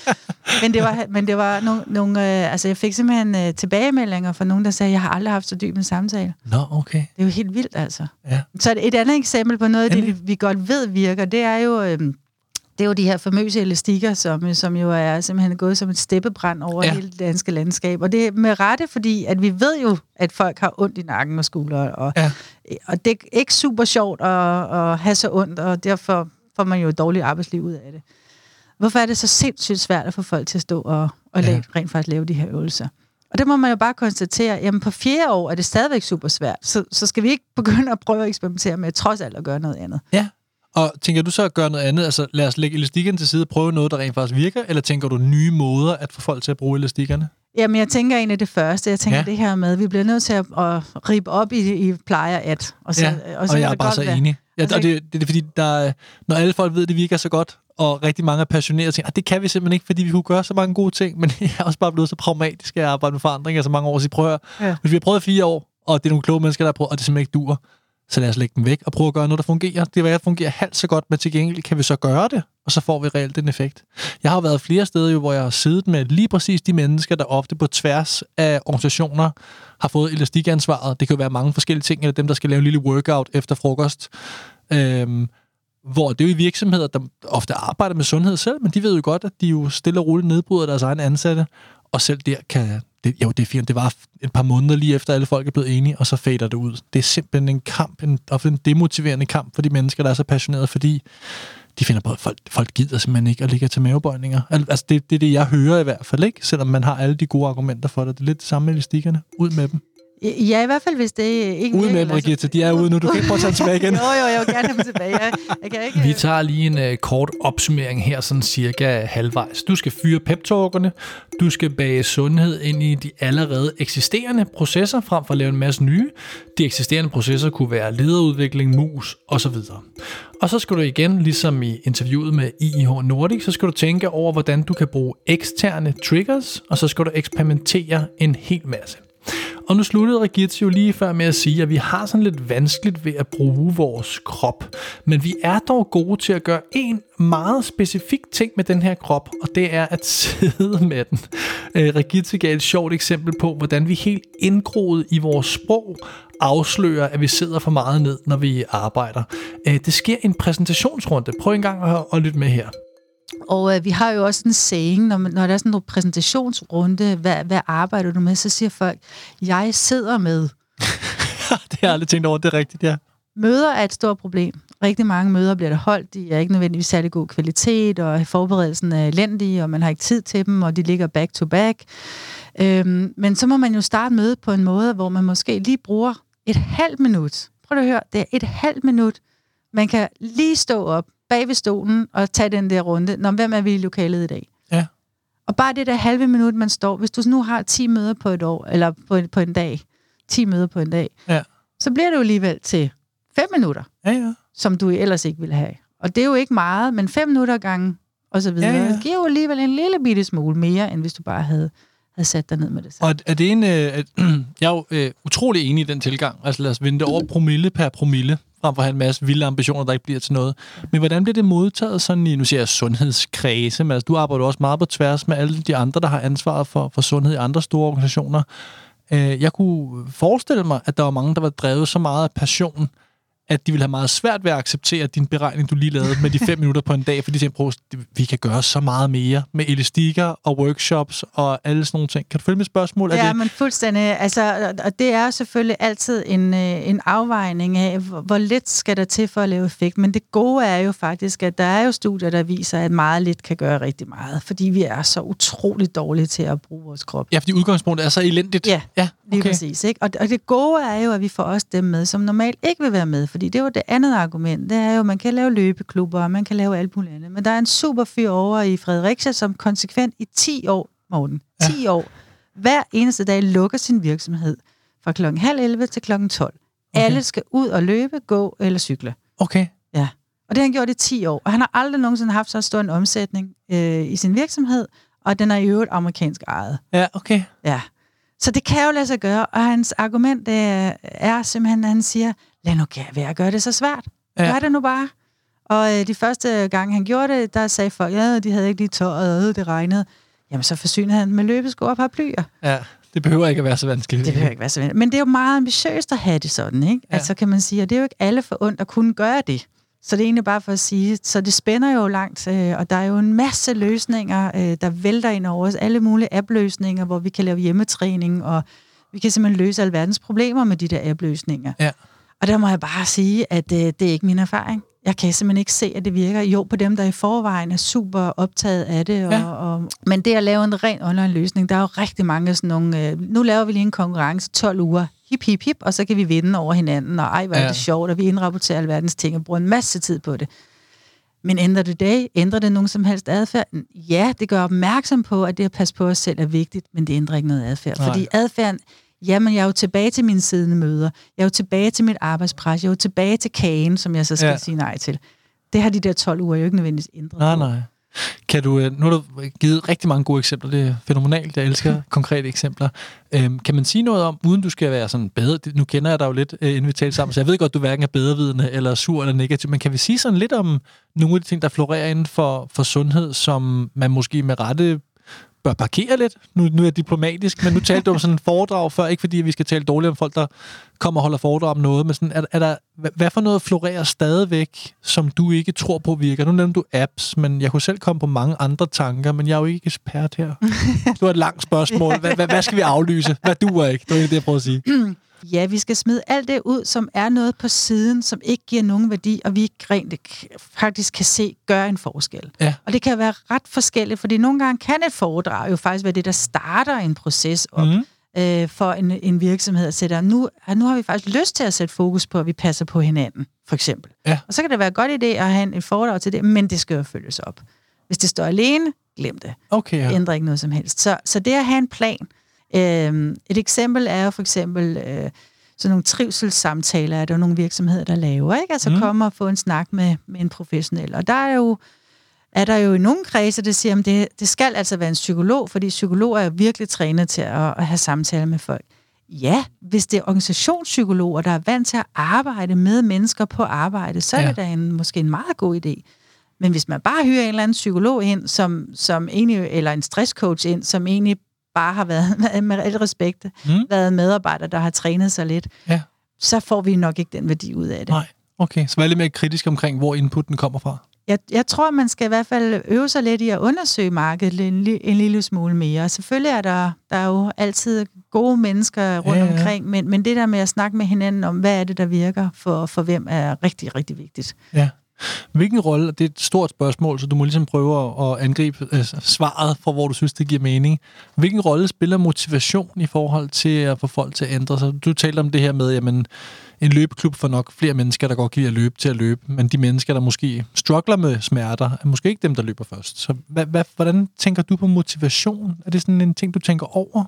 men det var, men det var nogle, nogle øh, altså jeg fik simpelthen øh, tilbagemeldinger fra nogen, der sagde, jeg har aldrig haft så dyb en samtale. Nå, okay. Det er jo helt vildt, altså. Ja. Så et andet eksempel på noget det, vi, vi godt ved virker, det er jo... Øhm, det er jo de her famøse elastikker, som, som jo er simpelthen gået som et steppebrand over Ja. hele det danske landskab. Og det er med rette, fordi at vi ved jo, at folk har ondt i nakken og skuldre. Og, Ja. og det er ikke super sjovt at, at have så ondt, og derfor får man jo et dårligt arbejdsliv ud af det. Hvorfor er det så sindssygt svært at få folk til at stå og, og Ja. ja. rent faktisk lave de her øvelser? Og det må man jo bare konstatere, jamen på fjerde år er det stadigvæk super svært. Så, så skal vi ikke begynde at prøve at eksperimentere med trods alt at gøre noget andet. Ja. Og tænker du så at gøre noget andet? Altså lad os lægge elastikken til side og prøve noget, der rent faktisk virker? Eller tænker du nye måder at få folk til at bruge elastikkerne? Jamen, jeg tænker egentlig det første. Jeg tænker Ja. det her med, at vi bliver nødt til at, at ribe op i, i plejer at. Og, så, ja, og, så og jeg er bare så enig. Ja, Altså, og det, det, er fordi, der, er- når alle folk ved, at det virker så godt, og rigtig mange er passionerede og tænker, "Ah, det kan vi simpelthen ikke, fordi vi kunne gøre så mange gode ting, men jeg er også bare blevet så pragmatisk at arbejde med forandring i så mange år, så prøver, Ja. hvis vi har prøvet fire år, og det er nogle kloge mennesker, der har prøvet, og det simpelthen ikke dur, så lad os lægge dem væk og prøve at gøre noget, der fungerer. Det vil fungerer halvt så godt, men til gengæld kan vi så gøre det, og så får vi reelt den effekt. Jeg har været flere steder, jo, hvor jeg har siddet med lige præcis de mennesker, der ofte på tværs af organisationer har fået elastikansvaret. Det kan jo være mange forskellige ting, eller dem, der skal lave en lille workout efter frokost. Øhm, hvor det er jo i virksomheder, der ofte arbejder med sundhed selv, men de ved jo godt, at de jo stille og roligt nedbryder deres egne ansatte, og selv der kan... Det, jo, det er fint. Det var et par måneder lige efter, alle folk er blevet enige, og så fader det ud. Det er simpelthen en kamp, en, ofte en demotiverende kamp for de mennesker, der er så passionerede, fordi de finder på, at folk, folk gider simpelthen ikke at ligge til mavebøjninger. Altså, det, det er det, jeg hører i hvert fald, ikke? Selvom man har alle de gode argumenter for det. Det er lidt det samme med elastikkerne. Ud med dem. Ja, i hvert fald, hvis det ikke Ud med dem. Brigitte. De er ude nu. Du kan ikke prøve at tage dem tilbage igen. Jo, jo, jeg vil gerne have dem tilbage. Jeg, jeg kan ikke... Vi tager lige en uh, kort opsummering her, sådan cirka halvvejs. Du skal fyre peptalkerne, du skal bage sundhed ind i de allerede eksisterende processer, frem for at lave en masse nye. De eksisterende processer kunne være lederudvikling, mus osv. Og så skal du igen, ligesom i interviewet med IIH Nordic, så skal du tænke over, hvordan du kan bruge eksterne triggers, og så skal du eksperimentere en hel masse. Og nu sluttede Regitze jo lige før med at sige, at vi har sådan lidt vanskeligt ved at bruge vores krop. Men vi er dog gode til at gøre en meget specifik ting med den her krop, og det er at sidde med den. Øh, Regitze gav et sjovt eksempel på, hvordan vi helt indgroet i vores sprog afslører, at vi sidder for meget ned, når vi arbejder. Øh, det sker i en præsentationsrunde. Prøv en gang at, at lytte med her. Og øh, vi har jo også en saying, når, når der er sådan en præsentationsrunde, hvad, hvad arbejder du med, så siger folk, jeg sidder med. det har jeg aldrig tænkt over, det er rigtigt, ja. Møder er et stort problem. Rigtig mange møder bliver der holdt, de er ikke nødvendigvis særlig god kvalitet, og forberedelsen er elendig, og man har ikke tid til dem, og de ligger back to back. Øhm, men så må man jo starte mødet på en måde, hvor man måske lige bruger et halvt minut. Prøv at høre, det er et halvt minut. Man kan lige stå op bag ved stolen og tage den der runde. Nå, hvem er vi i lokalet i dag? Ja. Og bare det der halve minut, man står, hvis du nu har 10 møder på et år, eller på en, på en dag, 10 møder på en dag, ja. så bliver det jo alligevel til 5 minutter, ja, ja. som du ellers ikke ville have. Og det er jo ikke meget, men 5 minutter gange og så videre, ja, ja. giver jo alligevel en lille bitte smule mere, end hvis du bare havde havde sat dig ned med det samme. Og er det en... Øh, at, jeg er jo øh, utrolig enig i den tilgang. Altså lad os vente over promille per promille, frem for at have en masse vilde ambitioner, der ikke bliver til noget. Men hvordan bliver det modtaget sådan i, nu siger jeg sundhedskredse, men altså, du arbejder også meget på tværs med alle de andre, der har ansvaret for, for sundhed i andre store organisationer. Øh, jeg kunne forestille mig, at der var mange, der var drevet så meget af passion, at de vil have meget svært ved at acceptere din beregning, du lige lavede med de fem minutter på en dag, fordi de tænker, vi kan gøre så meget mere med elastikker og workshops og alle sådan nogle ting. Kan du følge mit spørgsmål? Ja, er det... men fuldstændig. Altså, og det er selvfølgelig altid en, øh, en afvejning af, hvor lidt skal der til for at lave effekt. Men det gode er jo faktisk, at der er jo studier, der viser, at meget lidt kan gøre rigtig meget, fordi vi er så utroligt dårlige til at bruge vores krop. Ja, fordi udgangspunktet er så elendigt. Ja, ja okay. lige præcis. Ikke? Og, og det gode er jo, at vi får også dem med, som normalt ikke vil være med, fordi det er jo det andet argument. Det er jo, at man kan lave løbeklubber, og man kan lave alt muligt andet. Men der er en super fyr over i Fredericia, som konsekvent i 10 år, Morten, 10 ja. år, hver eneste dag lukker sin virksomhed fra klokken halv 11 til klokken 12. Okay. Alle skal ud og løbe, gå eller cykle. Okay. Ja. Og det har han gjort i 10 år. Og han har aldrig nogensinde haft så stor en omsætning øh, i sin virksomhed, og den er i øvrigt amerikansk ejet. Ja, okay. Ja. Så det kan jo lade sig gøre, og hans argument er, er simpelthen, at han siger, lad nu være at gøre det så svært. Ja. Gør det nu bare. Og øh, de første gang han gjorde det, der sagde folk, ja, de havde ikke lige tøjet, og det regnede. Jamen, så forsynede han med løbesko og paraplyer. Ja, det behøver ikke at være så vanskeligt. Det behøver ikke være så vanskeligt. Men det er jo meget ambitiøst at have det sådan, ikke? Ja. Altså kan man sige, og det er jo ikke alle for ondt at kunne gøre det. Så det er egentlig bare for at sige, så det spænder jo langt, øh, og der er jo en masse løsninger, øh, der vælter ind over os. Alle mulige app-løsninger, hvor vi kan lave hjemmetræning, og vi kan simpelthen løse alverdens problemer med de der app-løsninger. Ja. Og der må jeg bare sige, at øh, det er ikke min erfaring. Jeg kan simpelthen ikke se, at det virker. Jo, på dem, der i forvejen er super optaget af det. Og, ja. og, men det at lave en ren online-løsning, der er jo rigtig mange sådan nogle... Øh, nu laver vi lige en konkurrence 12 uger. Hip, hip, hip, og så kan vi vinde over hinanden. Og ej, hvor er ja. det sjovt, og vi indrapporterer alverdens ting og bruger en masse tid på det. Men ændrer det dag? Ændrer det nogen som helst adfærd? Ja, det gør opmærksom på, at det at passe på os selv er vigtigt, men det ændrer ikke noget adfærd. Nej. Fordi adfærden jamen jeg er jo tilbage til mine siddende møder, jeg er jo tilbage til mit arbejdspres, jeg er jo tilbage til kagen, som jeg så skal ja. sige nej til. Det har de der 12 uger jo ikke nødvendigvis ændret Nej, nej. Kan du, øh, nu har du givet rigtig mange gode eksempler, det er fænomenalt, jeg elsker konkrete eksempler. Øhm, kan man sige noget om, uden du skal være sådan bedre, nu kender jeg dig jo lidt, øh, inden vi taler sammen, så jeg ved godt, du hverken er bedrevidende, eller sur eller negativ, men kan vi sige sådan lidt om nogle af de ting, der florerer inden for, for sundhed, som man måske med rette bør parkere lidt. Nu, nu er jeg diplomatisk, men nu talte du om sådan en foredrag før, ikke fordi vi skal tale dårligt om folk, der kommer og holder foredrag om noget, men sådan, er, er der, hvad for noget florerer stadigvæk, som du ikke tror på virker? Nu nævnte du apps, men jeg kunne selv komme på mange andre tanker, men jeg er jo ikke ekspert her. Du har et langt spørgsmål. Hvad, hvad, hvad skal vi aflyse? Hvad duer ikke? Det er det, jeg prøver at sige. Ja, vi skal smide alt det ud, som er noget på siden, som ikke giver nogen værdi, og vi ikke rent faktisk kan se gør en forskel. Ja. Og det kan være ret forskelligt, fordi nogle gange kan et foredrag jo faktisk være det, der starter en proces op. Mm øh, for en, en virksomhed at sætte, nu, nu har vi faktisk lyst til at sætte fokus på, at vi passer på hinanden, for eksempel. Ja. Og så kan det være en godt idé at have en, en foredrag til det, men det skal jo følges op. Hvis det står alene, glem det. Okay, ja. Ændrer ikke noget som helst. Så, så det at have en plan, Øh, et eksempel er jo for eksempel øh, sådan nogle trivselssamtaler, er der nogle virksomheder, der laver, ikke? Altså mm. komme og få en snak med, med en professionel. Og der er jo er der jo i nogle kredse, der siger, at det, det skal altså være en psykolog, fordi psykologer er virkelig trænet til at, at have samtaler med folk. Ja, hvis det er organisationspsykologer, der er vant til at arbejde med mennesker på arbejde, så er Ja. det da en, måske en meget god idé. Men hvis man bare hyrer en eller anden psykolog ind, som, som egentlig, eller en stresscoach ind, som egentlig bare har været, med al respekt, Mm. været medarbejder, der har trænet sig lidt, Ja. så får vi nok ikke den værdi ud af det. Nej. Okay, så vær lidt mere kritisk omkring, hvor inputen kommer fra. Jeg, jeg tror, man skal i hvert fald øve sig lidt i at undersøge markedet en, en lille smule mere. Selvfølgelig er der, der er jo altid gode mennesker rundt ja. ja. omkring, men, men det der med at snakke med hinanden om, hvad er det, der virker for, for hvem, er rigtig, rigtig vigtigt. Ja. Hvilken rolle, det er et stort spørgsmål, så du må ligesom prøve at- at angribe øh, svaret for, hvor du synes, det giver mening. Hvilken rolle spiller motivation i forhold til at få folk til at ændre sig? Du talte om det her med, jamen, en løbeklub får nok flere mennesker, der godt kan lide at løbe til at løbe, men de mennesker, der måske struggler med smerter, er måske ikke dem, der løber først. Så hvad, hvad, hvordan tænker du på motivation? Er det sådan en ting, du tænker over?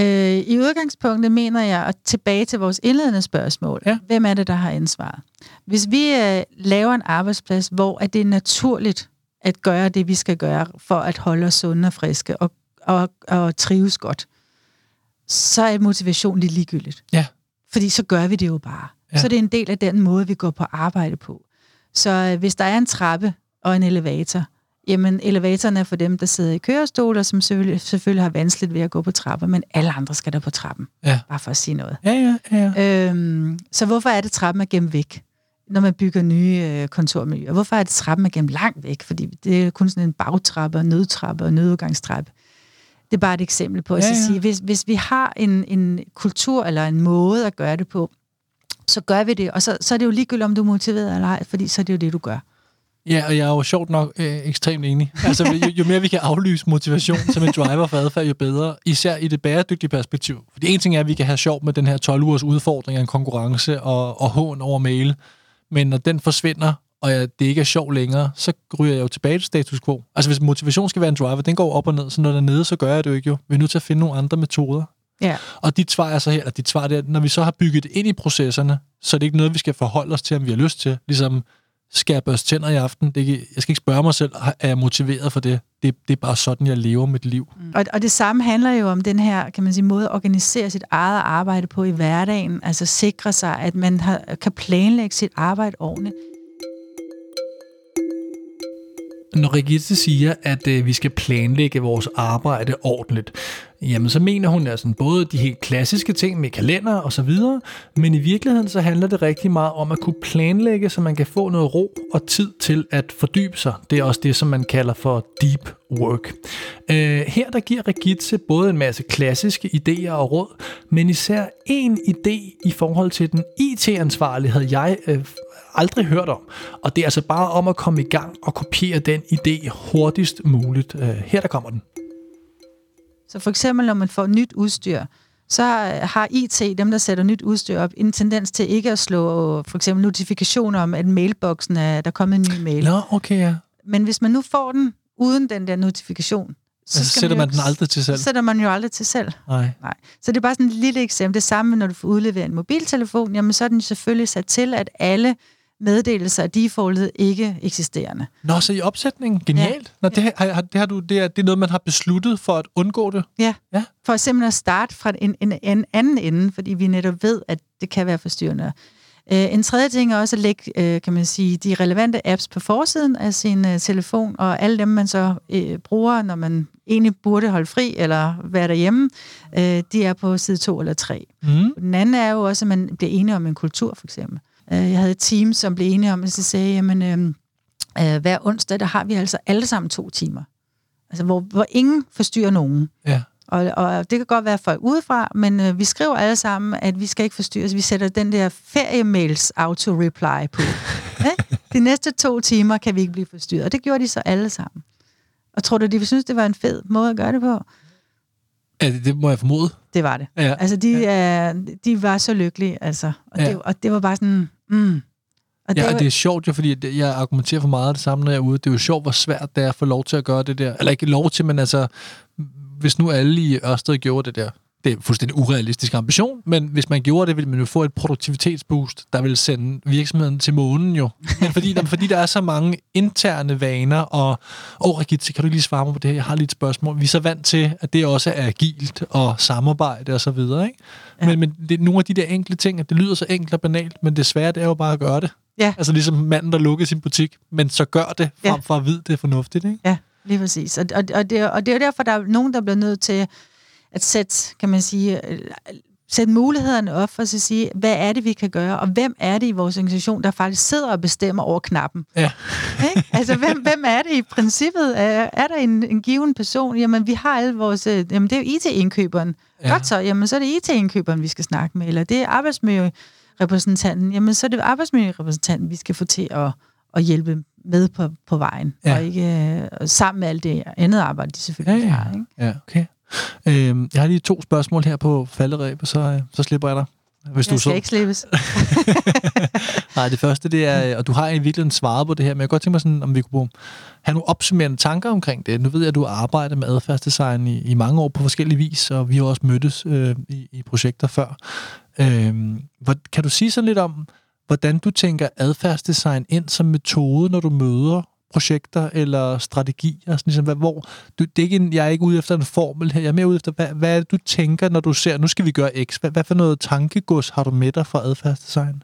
Øh, I udgangspunktet mener jeg, at tilbage til vores indledende spørgsmål, Ja. hvem er det, der har ansvaret? Hvis vi øh, laver en arbejdsplads, hvor at det er naturligt at gøre det, vi skal gøre, for at holde os sunde og friske og, og, og trives godt, så er motivation lidt ligegyldigt. Ja. Fordi så gør vi det jo bare. Ja. Så det er en del af den måde, vi går på arbejde på. Så øh, hvis der er en trappe og en elevator, jamen elevatoren er for dem, der sidder i kørestol, og som selvfølgelig, selvfølgelig har vanskeligt ved at gå på trapper, men alle andre skal der på trappen. Ja. Bare for at sige noget. Ja, ja, ja. ja. Øhm, så hvorfor er det, trappen er gemt væk, når man bygger nye øh, kontormiljøer? Hvorfor er det, trappen er gemt langt væk? Fordi det er kun sådan en bagtrappe, og nødtrappe og nødudgangstrappe. Det er bare et eksempel på at Ja, ja, ja. sige, hvis, hvis vi har en, en kultur eller en måde at gøre det på, så gør vi det, og så, så er det jo ligegyldigt, om du er motiveret eller ej, fordi så er det jo det, du gør. Ja, og jeg er jo sjovt nok øh, ekstremt enig. Altså, jo, jo mere vi kan aflyse motivation som en driver for adfærd, jo bedre. Især i det bæredygtige perspektiv. Fordi en ting er, at vi kan have sjov med den her 12 ugers udfordring af en konkurrence og, og hån over mail. Men når den forsvinder, og jeg, det ikke er sjov længere, så ryger jeg jo tilbage til status quo. Altså hvis motivation skal være en driver, den går op og ned, så når den er nede, så gør jeg det jo ikke jo. Vi er nødt til at finde nogle andre metoder. Ja. Og dit svar er så her, eller dit svar det er, at når vi så har bygget det ind i processerne, så er det ikke noget, vi skal forholde os til, om vi har lyst til. Ligesom, skal jeg børste tænder i aften? Det jeg skal ikke spørge mig selv, er jeg motiveret for det? det? Det er bare sådan, jeg lever mit liv. Og, og det samme handler jo om den her, kan man sige, måde at organisere sit eget arbejde på i hverdagen. Altså sikre sig, at man har, kan planlægge sit arbejde ordentligt. Når Rigitte siger, at øh, vi skal planlægge vores arbejde ordentligt, jamen så mener hun altså både de helt klassiske ting med kalender og så videre, men i virkeligheden så handler det rigtig meget om at kunne planlægge, så man kan få noget ro og tid til at fordybe sig. Det er også det, som man kalder for deep work. Øh, her der giver Regitze både en masse klassiske idéer og råd, men især en idé i forhold til den IT-ansvarlighed, jeg øh, aldrig hørt om. Og det er altså bare om at komme i gang og kopiere den idé hurtigst muligt. Øh, her der kommer den. Så for eksempel, når man får nyt udstyr, så har IT, dem der sætter nyt udstyr op, en tendens til ikke at slå for eksempel notifikationer om, at mailboksen er, der er kommet en ny mail. Nå, okay, ja. Men hvis man nu får den uden den der notifikation, Så, så sætter jo- man den aldrig til selv. Så sætter man jo aldrig til selv. Nej. Nej. Så det er bare sådan et lille eksempel. Det samme, når du får udleveret en mobiltelefon, jamen så er den selvfølgelig sat til, at alle meddelelser er defaultet ikke eksisterende. Nå, så i opsætningen. Genialt. Nå, det, har, det, har du, det, er, det er noget, man har besluttet for at undgå det. Ja. Ja. For simpelthen at starte fra en, en, en anden ende, fordi vi netop ved, at det kan være forstyrrende. Øh, en tredje ting er også at lægge, øh, kan man sige, de relevante apps på forsiden af sin øh, telefon, og alle dem, man så øh, bruger, når man egentlig burde holde fri eller være derhjemme, øh, de er på side 2 eller 3. Mm. Den anden er jo også, at man bliver enige om en kultur, for eksempel. Øh, Jeg havde et team, som blev enige om, at så sagde, jamen, øh, øh, hver onsdag, der har vi altså alle sammen to timer. Altså, hvor, hvor ingen forstyrrer nogen. Ja. Og, og det kan godt være folk udefra, men øh, vi skriver alle sammen, at vi skal ikke forstyrres. Vi sætter den der feriemails auto-reply på. ja? De næste to timer kan vi ikke blive forstyrret. Og det gjorde de så alle sammen. Og tror du, de synes, det var en fed måde at gøre det på? Ja, det, det må jeg formode. Det var det. Ja. Altså, de, ja. de var så lykkelige, altså. Og, Ja. det, og det var bare sådan... Mm. Og Ja, var, og det er sjovt jo, fordi det- jeg argumenterer for meget af det samme, når jeg er ude. Det er jo sjovt, hvor svært det er at få lov til at gøre det der. Eller ikke lov til, men altså, hvis nu alle i Ørsted gjorde det der, det er en fuldstændig urealistisk ambition, men hvis man gjorde det, ville man jo få et produktivitetsboost, der vil sende virksomheden til månen jo. Men fordi, der, fordi der er så mange interne vaner, og åh, oh, kan du lige svare mig på det her? Jeg har lige et spørgsmål. Vi er så vant til, at det også er agilt og samarbejde og så videre, ikke? Ja. Men, men det er nogle af de der enkle ting, at det lyder så enkelt og banalt, men det svære det er jo bare at gøre det. Ja. Altså ligesom manden, der lukker sin butik, men så gør det, frem ja. for at vide, det er fornuftigt, ikke? Ja, lige præcis. Og, og, og, det, og det er jo derfor, der er nogen, der bliver nødt til at sætte, kan man sige, øh, sætte mulighederne op for at sige, hvad er det, vi kan gøre, og hvem er det i vores organisation, der faktisk sidder og bestemmer over knappen? Ja. Ikke? Altså, hvem, hvem er det i princippet? Er, er der en, en given person? Jamen, vi har alle vores... Øh, jamen, det er jo IT-indkøberen. Ja. Godt så, jamen, så er det IT-indkøberen, vi skal snakke med, eller det er arbejdsmiljørepræsentanten. Jamen, så er det arbejdsmiljørepræsentanten, vi skal få til at, at hjælpe med på, på vejen, ja. og ikke uh, sammen med alt det andet arbejde, de selvfølgelig ja, ja. har. Ikke? Ja, okay. Øhm, jeg har lige to spørgsmål her på falderæbet, så, øh, så slipper jeg dig. Hvis jeg du skal så... ikke slippes. Nej, det første, det er, og du har i virkeligheden svaret på det her, men jeg kan godt tænke mig sådan, om vi kunne have nogle opsummerende tanker omkring det. Nu ved jeg, at du arbejder med adfærdsdesign i, i mange år på forskellige vis, og vi har også mødtes øh, i, i projekter før. Øhm, hvor, kan du sige sådan lidt om, hvordan du tænker adfærdsdesign ind som metode, når du møder projekter eller strategier? Sådan ligesom, hvad, hvor, du, det er ikke en, jeg er ikke ude efter en formel her, jeg er mere ude efter, hvad, hvad er det, du tænker, når du ser, nu skal vi gøre X? Hvad, hvad for noget tankegods har du med dig fra adfærdsdesign?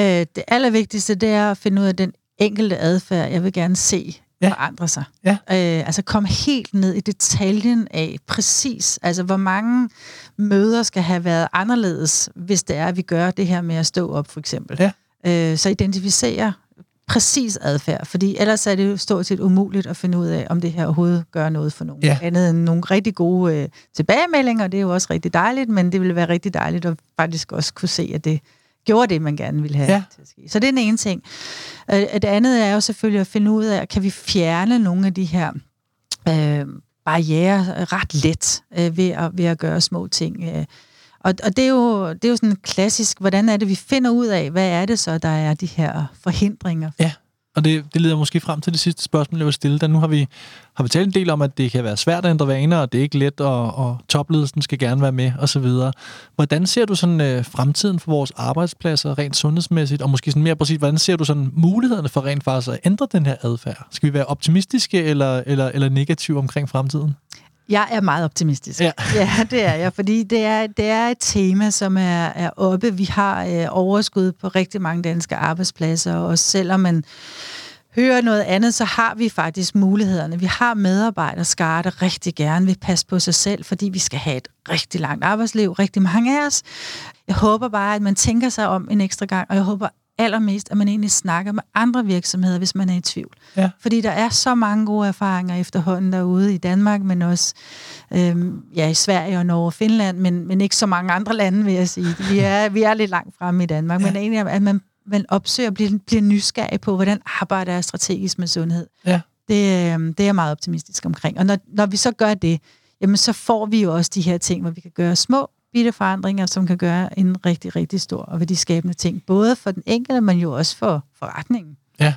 Øh, det allervigtigste, det er at finde ud af den enkelte adfærd, jeg vil gerne se ja. forandre sig. Ja. Øh, altså komme helt ned i detaljen af præcis, altså hvor mange møder skal have været anderledes, hvis det er, at vi gør det her med at stå op, for eksempel. Ja. Øh, så identificere præcis adfærd, fordi ellers er det jo stort set umuligt at finde ud af, om det her overhovedet gør noget for nogen. Ja. Andet end nogle rigtig gode øh, tilbagemeldinger, det er jo også rigtig dejligt, men det ville være rigtig dejligt at faktisk også kunne se, at det gjorde det, man gerne ville have Ja. til at ske. Så det er den ene ting. Øh, det andet er jo selvfølgelig at finde ud af, kan vi fjerne nogle af de her øh, barriere ret let øh, ved, at, ved at gøre små ting. Øh. Og, og det, er jo, det er jo sådan klassisk, hvordan er det, vi finder ud af, hvad er det så, der er de her forhindringer? Ja, og det, det leder måske frem til det sidste spørgsmål, jeg vil stille dig. Nu har vi, har vi talt en del om, at det kan være svært at ændre vaner, og det er ikke let, og, og topledelsen skal gerne være med, og så videre. Hvordan ser du sådan øh, fremtiden for vores arbejdspladser rent sundhedsmæssigt, og måske sådan mere præcis, hvordan ser du sådan mulighederne for rent faktisk at ændre den her adfærd? Skal vi være optimistiske eller, eller, eller negative omkring fremtiden? Jeg er meget optimistisk. Ja. ja, det er jeg, fordi det er, det er et tema, som er, er oppe. Vi har øh, overskud på rigtig mange danske arbejdspladser, og selvom man hører noget andet, så har vi faktisk mulighederne. Vi har medarbejdere, der rigtig gerne vil passe på sig selv, fordi vi skal have et rigtig langt arbejdsliv, rigtig mange af os. Jeg håber bare, at man tænker sig om en ekstra gang, og jeg håber allermest, at man egentlig snakker med andre virksomheder, hvis man er i tvivl. Ja. Fordi der er så mange gode erfaringer efterhånden derude i Danmark, men også øhm, ja, i Sverige og Norge og Finland, men, men ikke så mange andre lande, vil jeg sige. Vi er, vi er lidt langt fremme i Danmark, ja. men egentlig, at man, man opsøger og bliver, bliver nysgerrig på, hvordan arbejder jeg strategisk med sundhed. Ja. Det, øhm, det er jeg meget optimistisk omkring. Og når, når vi så gør det, jamen så får vi jo også de her ting, hvor vi kan gøre små bitte forandringer, som kan gøre en rigtig, rigtig stor og værdiskabende ting. Både for den enkelte, men jo også for forretningen. Ja,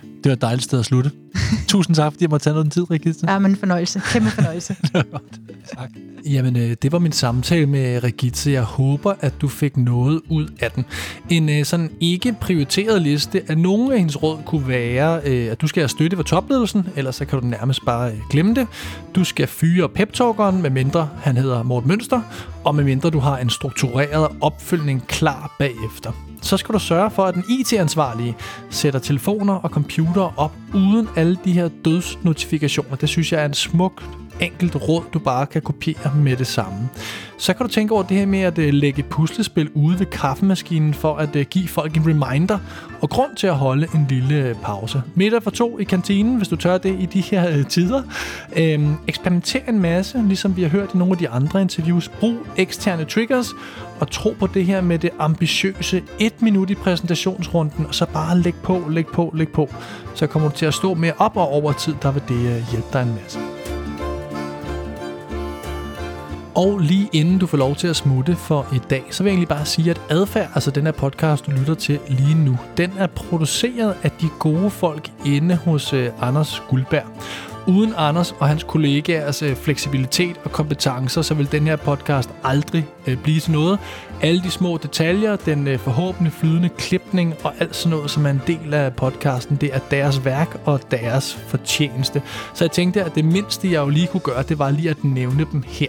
det var et dejligt sted at slutte. Tusind tak, fordi jeg måtte tage noget tid, Regitze. Ja, men fornøjelse. Kæmpe fornøjelse. tak. Jamen, øh, det var min samtale med Regitze. Jeg håber, at du fik noget ud af den. En øh, sådan ikke prioriteret liste af nogle af hendes råd kunne være, øh, at du skal have støtte for topledelsen, ellers så kan du nærmest bare glemme det. Du skal fyre peptalkeren, med mindre han hedder Morten Mønster, og medmindre du har en struktureret opfølgning klar bagefter så skal du sørge for, at den IT-ansvarlige sætter telefoner og computer op uden alle de her dødsnotifikationer. Det synes jeg er en smuk enkelt råd, du bare kan kopiere med det samme. Så kan du tænke over det her med at øh, lægge puslespil ude ved kaffemaskinen for at øh, give folk en reminder og grund til at holde en lille øh, pause. Middag for to i kantinen, hvis du tør det i de her tider. Øhm, eksperimenter en masse, ligesom vi har hørt i nogle af de andre interviews. Brug eksterne triggers og tro på det her med det ambitiøse et minut i præsentationsrunden, og så bare læg på, læg på, læg på. Så kommer du til at stå mere op, og over tid, der vil det hjælpe dig en masse. Og lige inden du får lov til at smutte for i dag, så vil jeg egentlig bare sige, at adfærd, altså den her podcast, du lytter til lige nu, den er produceret af de gode folk inde hos øh, Anders Guldberg uden Anders og hans kollegaers øh, fleksibilitet og kompetencer, så vil den her podcast aldrig øh, blive til noget. Alle de små detaljer, den øh, forhåbentlig flydende klipning og alt sådan noget, som er en del af podcasten, det er deres værk og deres fortjeneste. Så jeg tænkte, at det mindste, jeg jo lige kunne gøre, det var lige at nævne dem her.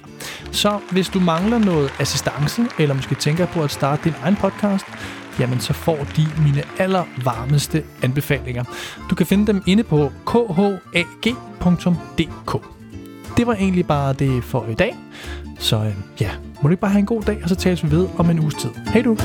Så hvis du mangler noget assistance, eller måske tænker på at starte din egen podcast, jamen så får de mine allervarmeste anbefalinger. Du kan finde dem inde på khag.dk. Det var egentlig bare det for i dag. Så øh, ja, må du ikke bare have en god dag, og så tales vi ved om en uges tid. Hej du!